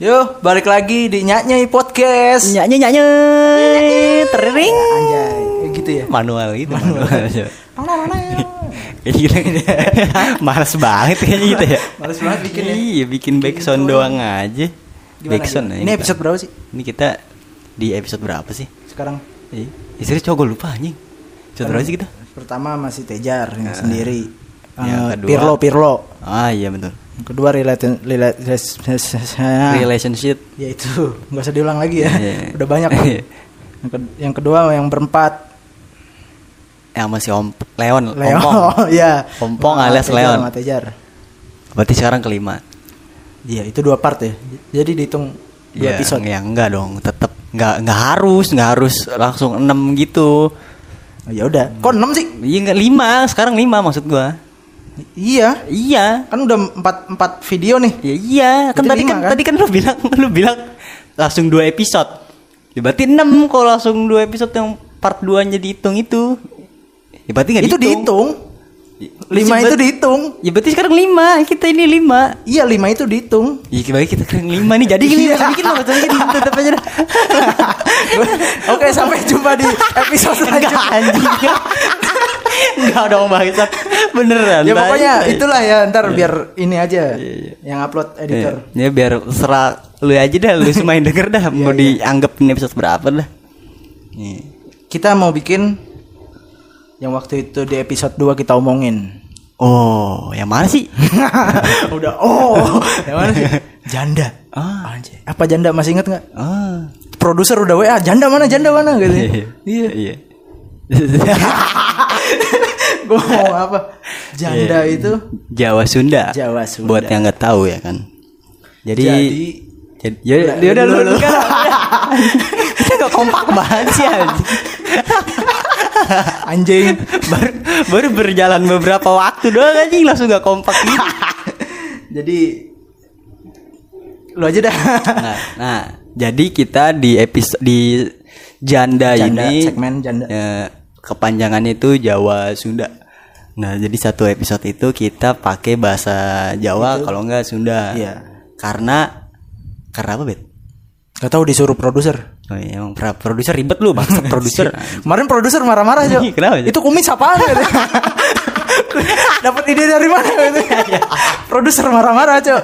Yo, balik lagi di Nyanyai Podcast. Nyanyi nyanyi tering Anjay, kayak gitu ya. manual gitu manual, Kayak gitu Males banget kayaknya gitu ya. Males banget bikin ya. Iya bikin backsound doang aja. Backsound ya, Ini episode berapa sih? Ini kita di episode berapa sih? sekarang? Iya. Istri cowok gue lupa anjing. Episode berapa sih kita? Pertama masih Tejar yang sendiri. Yang Eh, kedua- Pirlo Pirlo. Ah iya betul Yang kedua relation Relationship Ya itu, nggak usah diulang lagi ya. Iya. Udah banyak. Iya. yang, ke- yang kedua yang berempat. Yang masih om Leon Leo, Ompong ya. Ompong Sama alias Tejar, Leon. sama Tejar. Berarti sekarang kelima Iya, itu dua part ya. Jadi dihitung dua Ya, episode. ya enggak dong, tetap enggak enggak harus, enggak harus langsung 6 gitu. Oh, ya udah. Kok 6 sih? Iya enggak 5, sekarang 5 maksud gua. Iya. Iya. Kan udah empat empat video nih. Ya iya, kan Berarti tadi lima, kan, kan? tadi kan lu bilang lu bilang langsung 2 episode. Ya berarti 6 kalau langsung 2 episode yang part 2-nya dihitung itu. Ya berarti enggak itu dihitung. Lima itu dihitung. Ya berarti sekarang 5, kita ini 5. Iya lima itu dihitung. Iya kira kita keren 5 nih. Jadi gini, Iya. bikin lo, bikin tetap aja. Oke sampai jumpa di episode Enggak selanjutnya. anjing. Enggak dong bangsat. Beneran. Ya pokoknya Tai. itulah ya ntar biar ini aja yang upload editor. Ya, ya biar serah lu aja dah, lu semua yang denger dah mau dianggap ini episode berapa dah. Nih. Kita mau bikin yang waktu itu di episode 2 kita omongin. Oh, yang mana sih? Udah oh, yang mana sih? Janda. Ah. Apa janda masih inget nggak? Ah. Produser udah WA, janda mana janda mana gitu. Iya. Iya. Gue mau apa? Janda Iya. itu Jawa Sunda. Jawa Sunda. Buat yang nggak tahu ya kan. Jadi Jadi- jadi ya, Udah, ya udah lu kan. Kita kompak banget sih anjing. anjing. baru, baru berjalan beberapa waktu doang anjing langsung gak kompak gitu. Jadi lu aja dah. nah, nah, jadi kita di episode di janda, Janda, ini segmen janda. ya, kepanjangannya itu Jawa Sunda. Nah, jadi satu episode itu kita pakai bahasa Jawa kalau enggak Sunda. Iya. Karena karena apa, Bet? Gak tahu disuruh produser. Oh, iya, emang pra- produser ribet lu, bangsa produser. Kemarin produser marah-marah aja. Ih, kenapa? Itu kumis apaan gitu. Dapat ide dari mana gitu. produser marah-marah, Cok.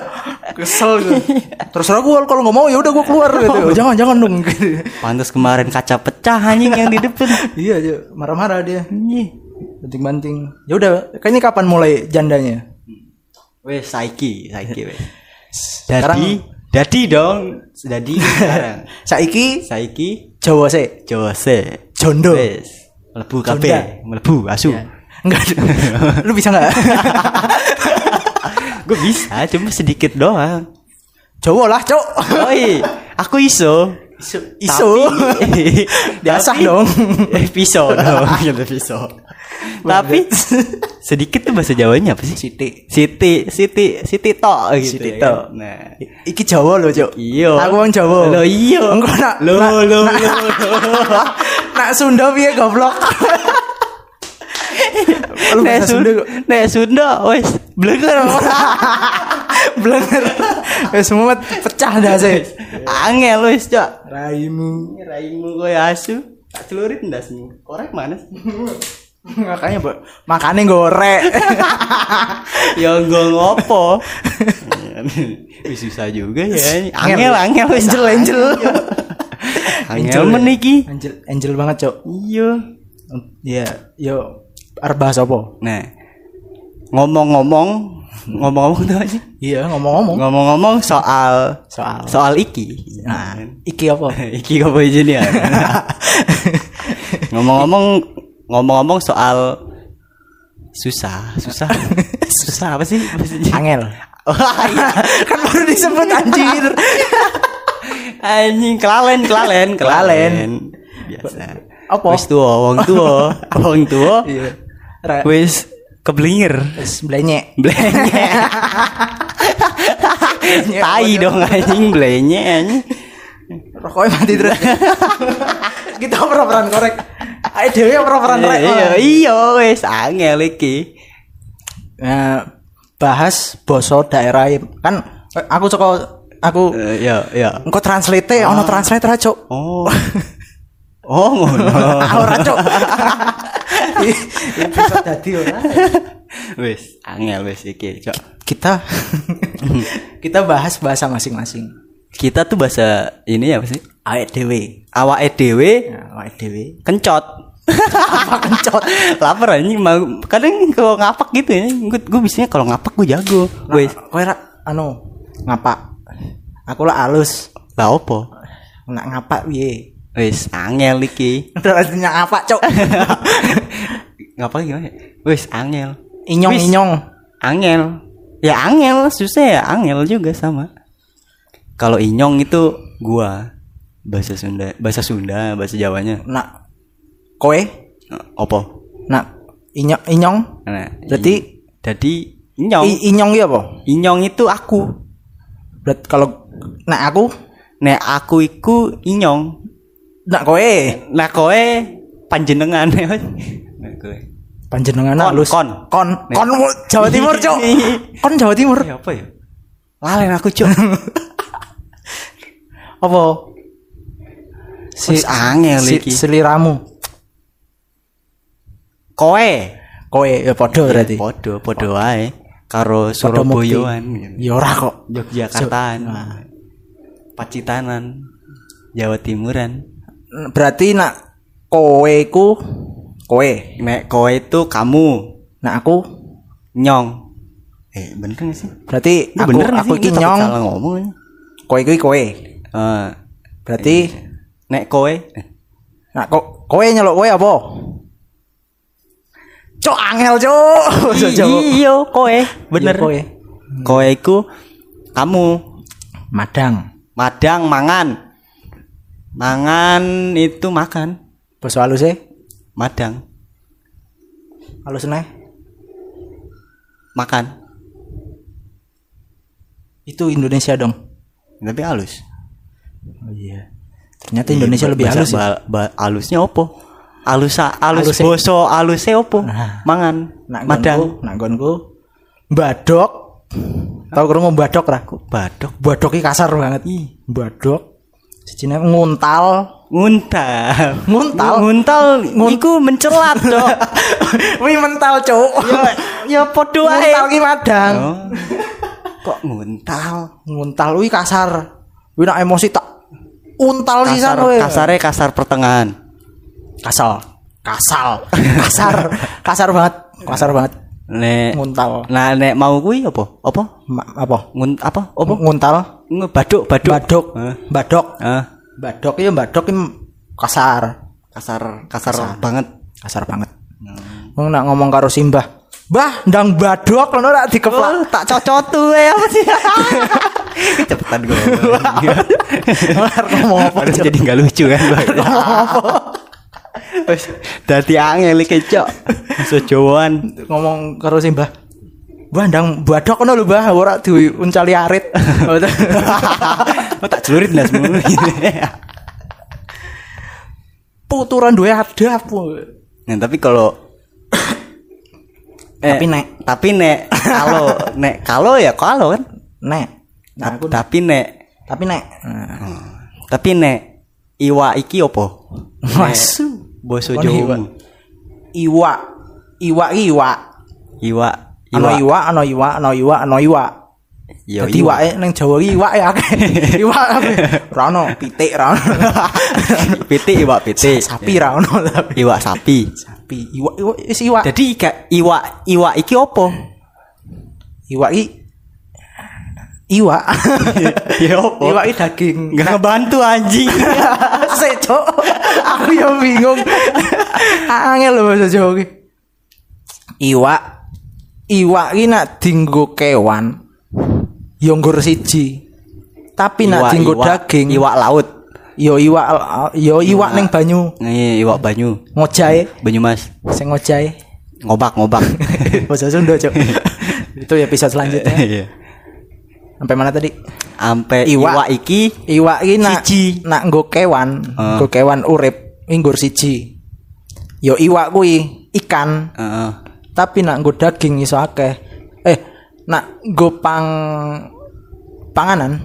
Kesel gue. Terserah gue kalau nggak mau ya udah gue keluar gitu. jangan jangan dong. Gitu. Pantas kemarin kaca pecah anjing yang di depan. iya, Cok. Marah-marah dia. Ih. Banting-banting. Ya udah, kayaknya kapan mulai jandanya? Wes saiki, saiki wes. Sekarang- Dadi, dadi dong. Dadi sekarang. Saiki Saiki Jawa sih. Jawa se. Jondo. Wes. Mlebu Jonda. kabeh, mlebu asu. Enggak. Lu bisa nggak? Gue bisa, cuma sedikit doang. Jawa lah, Cok. Oi, aku iso. Iso. Iso. Tapi- tapi- dong. Eh, pisau dong, gitu pisau. Tapi sedikit tuh bahasa Jawanya apa sih? Siti. Siti, Siti, Siti tok gitu. Siti ya tok. kan? Nah. Iki Jawa loh, Cok. Iya. Aku orang Jawa. Lo iya. Engko nak Lo lo lo. Nak Sunda piye goblok? Lu Nek bahasa Sunda kok. Nek Sunda wes blenger. Blenger. Eh semua pecah dah sih. Angel wes, Cok. Raimu. Raimu koyo asu. Tak celurit ndasmu. Korek mana sih? Makanya, Bu. Makane gorek. ya enggak ngopo. Susah juga ya. Angel, angel wes. Angel, angel. Angel meniki. Angel, angel banget, Cok. Iya. Iya, yo arep bahas apa? Nah, ngomong-ngomong, ngomong-ngomong tuh aja. Iya, ngomong-ngomong Ngomong-ngomong soal soal soal iki. Nah, iki apa? iki apa nih ya? ngomong-ngomong ngomong-ngomong soal susah, susah. susah apa sih? Angel. Wah, iya. kan baru disebut anjir. Anjing kelalen, kelalen, Kelalen. Biasa. Apa? Wis tuwa, wong tuwa, wong tuwa. Iya. Ra- Wis keblinger. Wis blenyek. Blenye. Tai dong anjing blenye anjing. Rokoknya mati terus. Kita oper-operan korek. Ayo dewe oper-operan korek. Iya, iya wis angel iki. Nah, bahas boso daerah kan aku saka aku Eh, ya, ya. engko translate ono translator aja, Cuk. Oh. Oh, ngono. Ora, Cuk. Episode dadi ora. Wis, angel wis iki, Cok. Kita kita bahas bahasa masing-masing. Kita tuh bahasa ini apa sih? Awake dhewe. Awake dhewe Ya, awake dhewe. kencot. Apa kencot? Lapar anjing mau kadang kalau ngapak gitu ya. Gue gue biasanya kalau ngapak gue jago. Wis. Nah, kowe anu ngapak. Aku lah alus. Lah opo? Nak ngapak piye? Wis, angel iki. Udah artinya ngapak, Cuk. Ngapak gimana? Wis, angel. Inyong Wis. inyong. Angel. Ya angel, susah ya angel juga sama. Kalau inyong itu gua bahasa Sunda, bahasa Sunda, bahasa Jawanya. Nak kowe Eh, Opo? nak inyong inyong. Nah, Berarti jadi inyong. i, inyong iki apa? inyong itu aku. Berarti kalau nak aku Nek aku iku inyong. Nak kowe Nah kowe panjenengan. nah kowe. panjenengan Kon, halus. kon. kon Nek. kon Jawa Timur, Cuk. Kon Jawa Timur. Ya apa ya? Lalen aku cuk. Apa? Wis angel si, iki. seliramu. Kowe. Kowe ya padha berarti. Podo, podo wae. Karo. Surabayaan. Ya ora kok. Yogyakartaan. Nah. Pacitanan. Jawa Timuran. Berarti nak kowe ku kowe. Nek kowe itu kamu. Nak aku Nyong. Eh, bener gak sih? berarti Ini aku bener aku iki nyong, Salah ngomong. kowe iki kowe. Eh, Berarti nek kowe eh, nak kok kowe nyeluk kowe apa? Cok angel, Cok. Iya, kowe. Bener. Kowe. Kowe iku kamu. Madang. Madang mangan. Mangan itu makan. Basa halus e. Madang Halus neh. makan. Itu Indonesia dong. Tapi halus. Oh iya. Ternyata Indonesia lebih Bahasa halus ya. ba- ba- halusnya opo? Halus halus Halusnya- boso halusnya opo? Nah. Mangan. Nak Madang. nak gonku. Badok. Tahu krungu badok ra? Badok. Badok iki kasar banget. Ih, badok. Sijine nguntal. Nguntal. Nguntal? Nguntal. Iku mencelat dong. Wi mental, Cuk. ya, ya podo ae. Nguntal ki madang. Kok nguntal? Nguntal wi kasar. Wi nak emosi tak untal sisan Kasar, kowe. kasarnya kasar pertengahan. Kasal. Kasal. Kasar. kasar banget. Kasar banget. Nek Nguntal. Nah, nek mau kuwi apa? Apa? Ma- apa? Ngun apa? Apa? Nguntal. Baduk, baduk. Badok. Hah? Badok. Ah, Badok ya badok ki kasar. kasar, kasar, banget. Kasar banget. Wong nak ngomong karo Simbah. Mbah, ndang badok ngono rak dikeplak. Oh, tak cocot tuh ya apa? Cepetan gue. Ngomong apa? Harus jadi nggak lucu kan, Bang? Wes, dadi angel iki, Cok. Jawaan. ngomong karo Simbah. Mbah, ndang badok ngono lho, Mbah, ora diuncali arit. Oh, tak celurit lah semua. Puturan duwe adab. Nah, tapi kalau eh, Tapi nek tapi nek kalau nek kalau ya kalau kan. nek nah aku tapi nek tapi nek nah, tapi nek iwa iki opo? Masu. Boso iwa. Jawa. iwa iwa ki iwa Iwa, ana iwa ana iwa ana iwa ana iwa Yo, Dadi iwa. iwake ning Jawa ki iwake akeh. Iwak akeh. Ra ono pitik ra ono. Pitik iwa pitik. Sapi ra ono tapi. Iwa sapi. Sapi iwak iwak wis iwak. Jadi ika, iwa iwa iki opo? Iwak ki iwak. Ya opo? Iwak ki daging. Enggak ngebantu anjing. Sik, Cok. Aku yang bingung. Angel lho bahasa Jawa ki. Iwak iwak ki nak dinggo kewan yo nggur siji. Tapi nak Iwa- dinggo iwa- daging Iwak laut. yo iwak yo iwak ning banyu Nih, iwak banyu. ngojae Banyumas. sing ngojae. Ngobak, ngobak. Bahasa Sunda, Cok. Itu episode selanjutnya. Sampai mana tadi? Ampe Iwak. iwak iki Iwak iki nak Siji. nak nggo kewan, nggo kewan urip nggur siji. Yo iwak kuwi ikan, Heeh. tapi nak nggo daging iso akeh. Eh, nak nggo pang panganan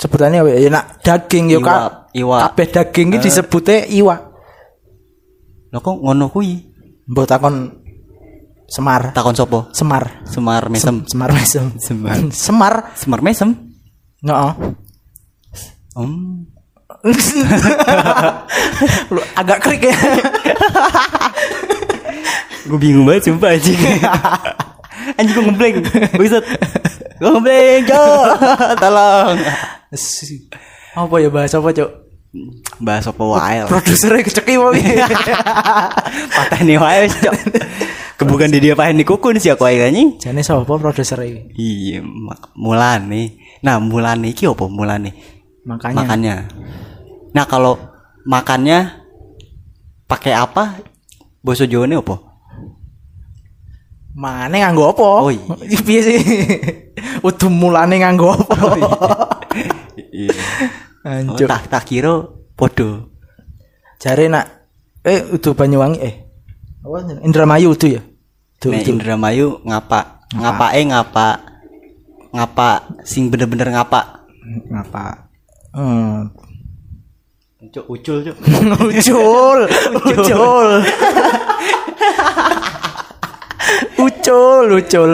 Sebutannya apa ya? Ya, nak daging yo Iwak, kak. iwak. Kabeh daging iki disebutnya iwak. Lah kok ngono kuwi? Mbok takon Semar. Takon sopo? Semar. Semar mesem. Semar mesem. Semar. Semar. Semar mesem. Heeh. Hmm. Lu agak krik ya. Gue bingung banget sumpah anjing. anjing gue ngebleng. Buset. Gue ngebleng, Cok. Tolong. apa ya bahasa apa, Cuk? Bahas apa wae. Produsernya keceki wae. Pateni wae wis, Cok. Kebukan di dia pahen di kukun sih aku ae anjing. Jane sapa produser iki? Iya, mak- mulane. Nah, mulane iki apa mulane? Makanya Makannya. Nah, kalau makannya pakai apa? Boso Jawane apa? Mane nganggo apa? Oh, iya. Piye sih? Udah mulane nganggo apa? Iya. Anjuk. tak tak kira podo. Jare nak eh udah Banyuwangi eh. Apa? Indramayu itu ya? Tuh, tuh. Indramayu ngapa? Ngapae ngapa? Ngapa sing bener-bener ngapa? Ngapa? Hmm. Cuk ucul cuk. Ucul, ucul. ucul, ucul.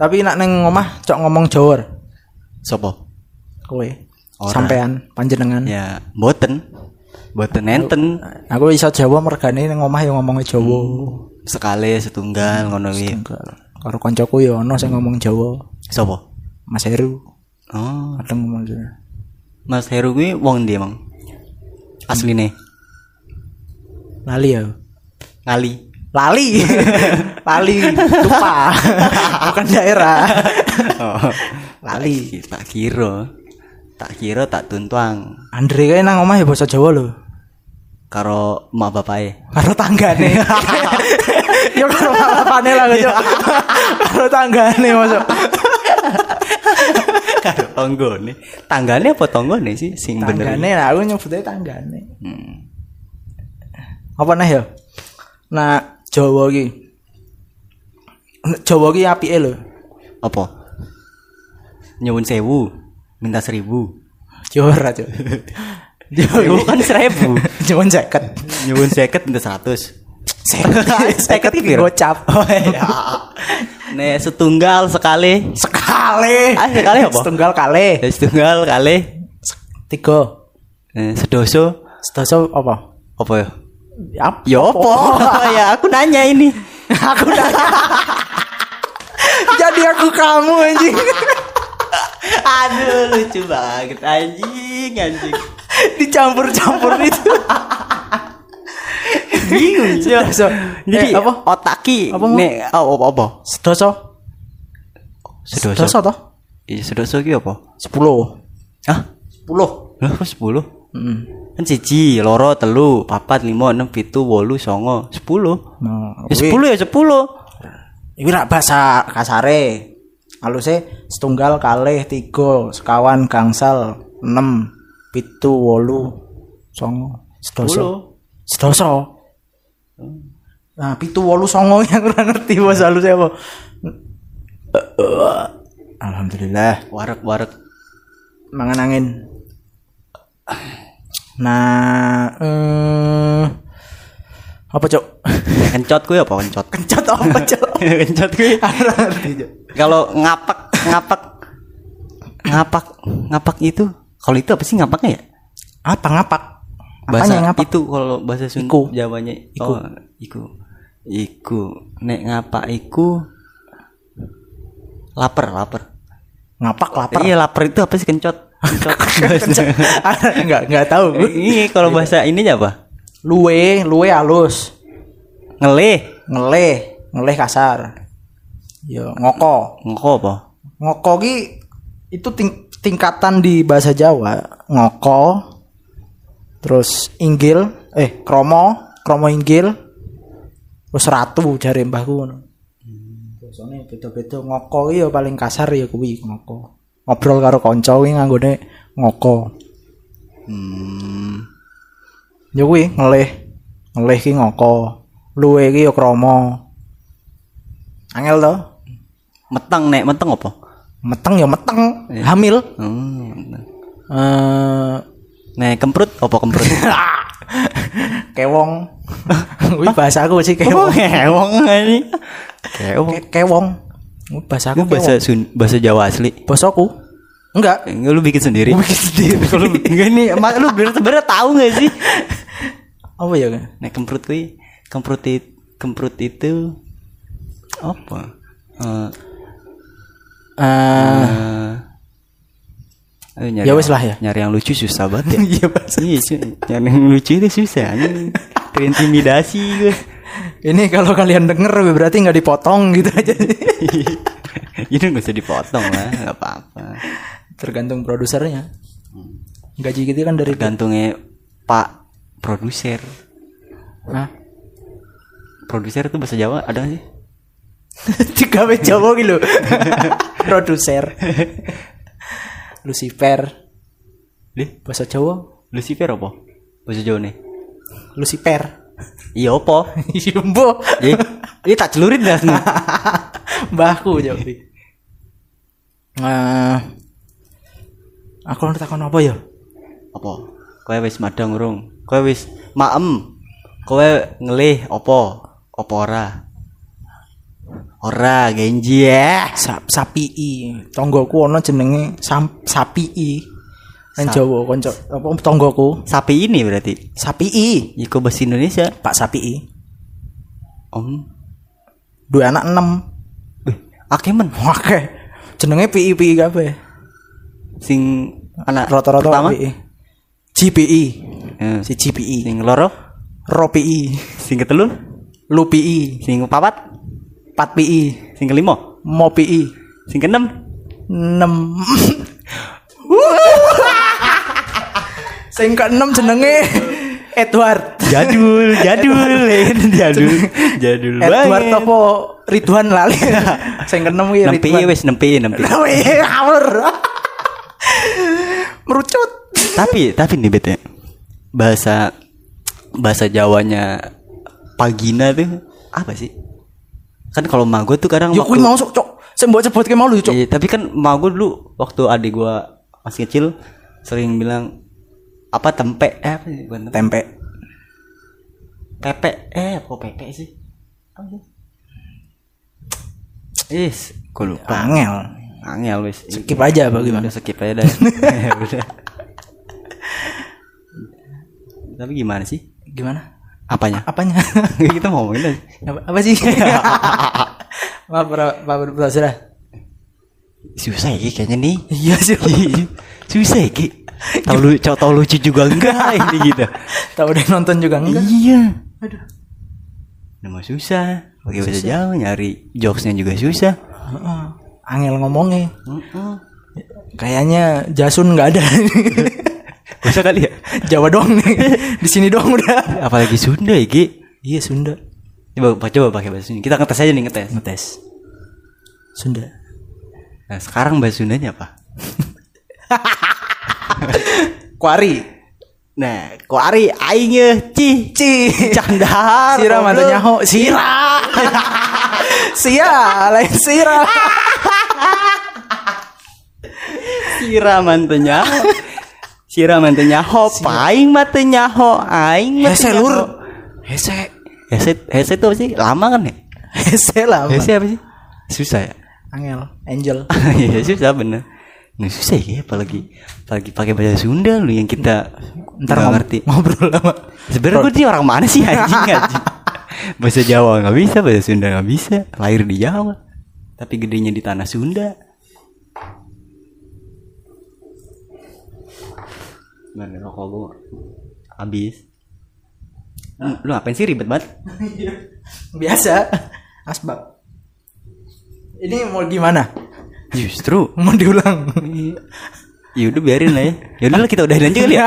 Tapi nak neng omah cok ngomong Jawa. Sopo? Kowe. Sampean panjenengan. Ya, mboten. Mboten enten. Aku iso Jawa mergane neng omah yang ngomongnya Jawa. Sekali setunggal ngono kuwi. Enggak. Karo kancaku ya ono sing ngomong Jawa. Sopo? Mas Heru. Oh, Kadang ngomong Jawa. Mas Heru kuwi wong ndi emang? Asline Lali ya. ngali. Lali. Lali lupa. Bukan daerah. Oh. Lali. Tak kira. Tak kira tak tuntuang Andre kae nang omah ya basa Jawa lho. karo mak bapake. Karo tanggane. ya karo balapane lah Cuk. Karo tanggane masuk. karo tanggane. Tanggane apa tanggane sih sing bener? Tanggane lah aku nyebutnya tanggane. Hmm. Apa nah ya? Nah, Jawa iki. Jawa iki apike lho. Apa? Nyuwun sewu, minta seribu. Jora, Cuk. Sewu kan seribu. Cuman jaket. Nyuwun seket minta seratus. Seket iki gocap. Oh iya. Nek setunggal sekali. Sekali. Ah, sekali apa? Setunggal kali. Ya, setunggal kali. Tiga. Eh, sedoso Sedasa apa? apa ya? Ya, Ya apa? ya aku nanya ini. aku nanya. Jadi aku kamu anjing. Aduh lucu banget anjing anjing. Dicampur-campur itu. Bingung sih. Sedoso. Jadi Eh, apa? Otaki Apa, nek oh, apa apa? Sedoso. Sedasa toh? Iya sedoso ki apa? 10. Hah? 10. Lah kok 10? Heeh. Kan siji, loro, telu, papat, lima, enam, pitu, wolu, songo, sepuluh. Nah, Ya sepuluh ya sepuluh. Iki rak bahasa kasare. Haluse setunggal kalih tiga sekawan gangsal enam pitu wolu songo sedoso sedoso nah pitu wolu songo yang ora ngerti bahasa halus apa Alhamdulillah Warek warek. mangan angin nah eh apa cok Kencot kuwi apa kencot? kencot apa cok kencot cok Kalau ngapak ngapak ngapak ngapak itu kalau itu apa sih ngapaknya ya? apa ngapak Bahasa Apanya yang ngapak itu kalau bahasa Sunda Iku. Jawanya Iku. Oh, iku. Iku. Nek ngapak iku lapar, lapar. ngapak lapar Iya, lapar itu apa sih kencot? Enggak enggak tahu. Ini kalau bahasa ininya apa? luwe luwe halus. Ngeleh. ngeleh ngeleh kasar. Yo ngoko. Ngoko apa? ngoko ki itu ting- tingkatan di bahasa Jawa. Ngoko terus inggil eh kromo kromo inggil terus ratu jare mbahku ngono. Biasane beda-beda ngoko ki ya paling kasar ya kuwi ngoko ngobrol karo kanca kuwi nganggone ngoko Hmm. ya kuwi ngeleh ngeleh ki ngoko luwe ki ya kromo angel to Meteng nek meteng apa? Meteng ya meteng, hamil. Hmm. Eh Nah, kemprut apa kemprut? kewong. Wih bahasa aku sih kewong. hewong ini. Kewong. Ke- kewong. Bahasa aku Aku bahasa kewong. Sun, bahasa Jawa asli. Bosoku. Enggak. Enggak lu bikin sendiri. Bikin sendiri. Kalau enggak nih, mak lu bener sebenarnya tahu enggak sih? Apa ya? Nah, kemprut kuwi, kemprut itu, kemprut itu apa? Eh, Eh, eh, nyari Ya wes lah ya. Nyari yang lucu susah banget ya. Iya. Iya, nyari yang lucu itu susah. Ini terintimidasi gue. Ini kalau kalian denger berarti nggak dipotong gitu aja. Ini gak usah dipotong lah, nggak apa-apa. Tergantung produsernya. Gaji kita kan dari Tergantungnya Pak produser. Hah? Produser itu bahasa Jawa ada nggak sih? Tiga Jawa gitu. Produser. Lucifer. Deh, Bahasa Jawa. Lucifer apa? Bahasa Jawa nih. Lucifer. Iya? Yumbo. Iya, ini tak celurit dah. Mbahku jawab. Nah, aku ngerti takon apa ya? apa kowe wis madang urung kowe wis maem kowe ngelih apa apa ora ora genji ya Sa sapii. Tonggoku ono jenenge sam sapii. Nang Jawa kanca apa tonggoku. sapi ini berarti Sapii. iku bahasa Indonesia Pak Sapii. om Dua anak enam. Wih, akeh men Oke. Jenenge PI PI kabeh. sing anak Rata-rata pertama PI. GPI. Eh, Si GPI. sing loro Ro PI. sing ketelu Lu PI. sing papat Pat PI. sing kelima Mo PI. sing keenem 6 Sing ke-6 jenenge Edward. jadul jadul jadul jadul Edward banget apa Ridwan lali. Sing ke-6 kuwi nempi wis nempi nempi ngawur. Merucut. tapi tapi nih bete bahasa bahasa Jawanya pagina tuh apa sih kan kalau mak gue tuh kadang kuwi waktu- mau sok cok. Sing mbok sebut ke mau lu cok. Iya, tapi kan mak gue dulu waktu adik gue masih kecil sering bilang apa tempe eh apa sih bukan tempe Tempe. pepe eh apa pepe sih apa sih Is, gue lupa. Angel. Angel wis. Skip aja apa gimana? Udah skip aja dah. Udah. Tapi gimana sih? Gimana? Apanya? Apanya? Kita ngomongin aja. apa, apa sih? Maaf para Pak Profesor. Susah ya kayaknya nih. Iya sih. Susah ya. Tahu lu tahu lucu juga enggak ini gitu. Tahu udah nonton juga enggak? Iya. Aduh. Nama susah. Pakai bahasa Jawa nyari jokesnya juga susah. Heeh. Angel ngomongnya. Heeh. Kayaknya Jasun nggak ada. Bisa kali ya? Jawa doang nih. Di sini doang udah. Apalagi Sunda ya Ki. Iya Sunda. Coba coba pakai bahasa Sunda. Kita ngetes aja nih ngetes. Ngetes. Sunda. Nah, sekarang bahasa Sundanya apa? Kuari. Nah, kuari aingnya ci Ci. candar. Sira mantunya ho. Sira. Sia, lain Sira. Sira mantunya. Sira mantunya ho, paing matenya ho, aing Hese matenya lur. ho. Hese. Hese hese apa sih? Lama kan ya? Hese lah. Hese apa sih? Susah ya? Angel, Angel. Iya susah bener. Nah, susah ya apalagi apalagi pakai bahasa Sunda lu yang kita Ntar nggak ngob- ngerti. ngobrol lama. Sebenarnya gue dia orang mana sih anjing anjing. bahasa Jawa nggak bisa, bahasa Sunda nggak bisa. Lahir di Jawa, tapi gedenya di tanah Sunda. Mana rokok gue habis. Lu, lu ngapain sih ribet banget? Biasa. Asbak. Ini mau gimana? Justru Mau diulang. ya udah biarin lah ya. Ya udah lah, kita udahin aja kali ya.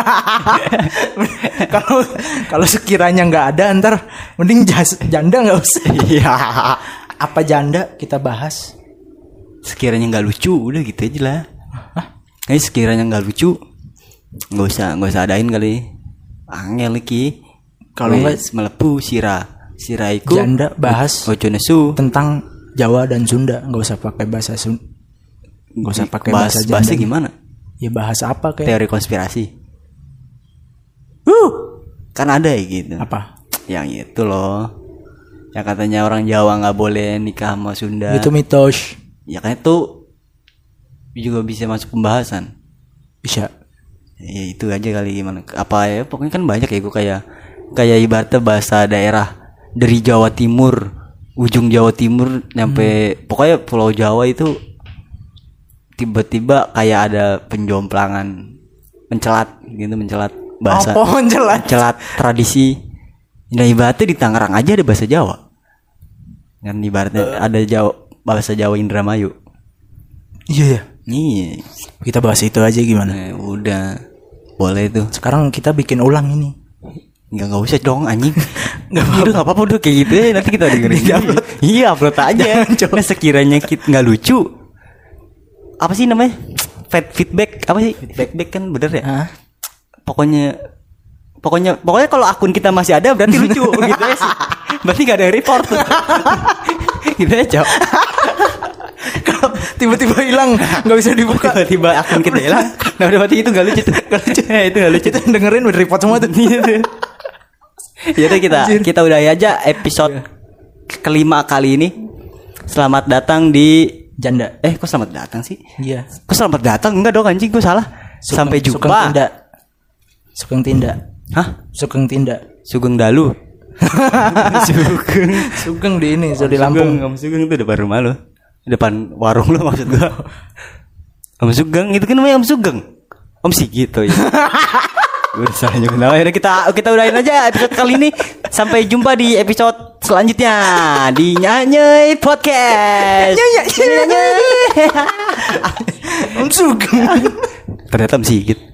Kalau kalau sekiranya nggak ada ntar mending jas, janda nggak usah. Iya. Apa janda kita bahas? sekiranya nggak lucu udah gitu aja lah Ini sekiranya nggak lucu nggak usah nggak usah adain kali angel iki Kalau Wes, melebu sira sira iku Janda bahas ojo nesu tentang Jawa dan Sunda nggak usah pakai bahasa Sun Gak usah pakai bahas, bahasa bahasnya gimana? Ya bahas apa kayak? Teori konspirasi. Uh, Kan ada ya gitu. apa? Yang itu loh. Yang katanya orang Jawa nggak boleh nikah sama Sunda. Itu mitos. Ya kan itu juga bisa masuk pembahasan. Bisa. Ya itu aja kali gimana. Apa ya pokoknya kan banyak ya gue kayak kayak ibaratnya bahasa daerah dari Jawa Timur, ujung Jawa Timur nyampe pokoknya Pulau Jawa itu tiba-tiba kayak ada penjomplangan mencelat gitu mencelat bahasa. Apa jelas? mencelat tradisi. Nah ibaratnya di Tangerang aja ada bahasa Jawa. Kan ibaratnya ada Jawa bahasa Jawa Indramayu. Iya ya. nih Kita bahas itu aja gimana? nah, udah. Boleh tuh Sekarang kita bikin ulang ini. nggak nggak usah dong anjing. Nggak apa nggak apa-apa udah kayak gitu ya nanti kita dengerin. Upload. Iya upload aja. Nah, sekiranya kita nggak lucu apa sih namanya? Feed- feedback. Apa sih? Feedback kan bener ya? Hah? pokoknya pokoknya pokoknya kalau akun kita masih ada berarti lucu gitu ya sih. Berarti gak ada yang report. Gitu ya cok. Kalau tiba-tiba hilang nggak bisa dibuka. tiba-tiba akun kita hilang nah udah berarti itu gak lucu tuh gak lucu. Itu gak lucu. Yang dengerin udah report semua tuh. ya udah kita kita udahi aja episode kelima kali ini. Selamat datang di Janda. eh kok selamat datang sih Iya. kok selamat datang enggak dong anjing gue salah sampai Sugeng jumpa tindak. Sugeng tindak. hah Sugeng tindak. sugeng dalu sugeng Sugeng di ini, so di Sugeng, Lampung. Om Sugeng itu depan rumah lo. Depan warung lo maksud gua. Om Sugeng itu kan namanya Om Sugeng. Om Sigito ya. Gue udah salah nyebut nama. Yaudah, kita kita udahin aja episode kali ini. Sampai jumpa di episode selanjutnya di Nyanyi Podcast. Nyanyi. Nyanyi. Ternyata Om Sigit.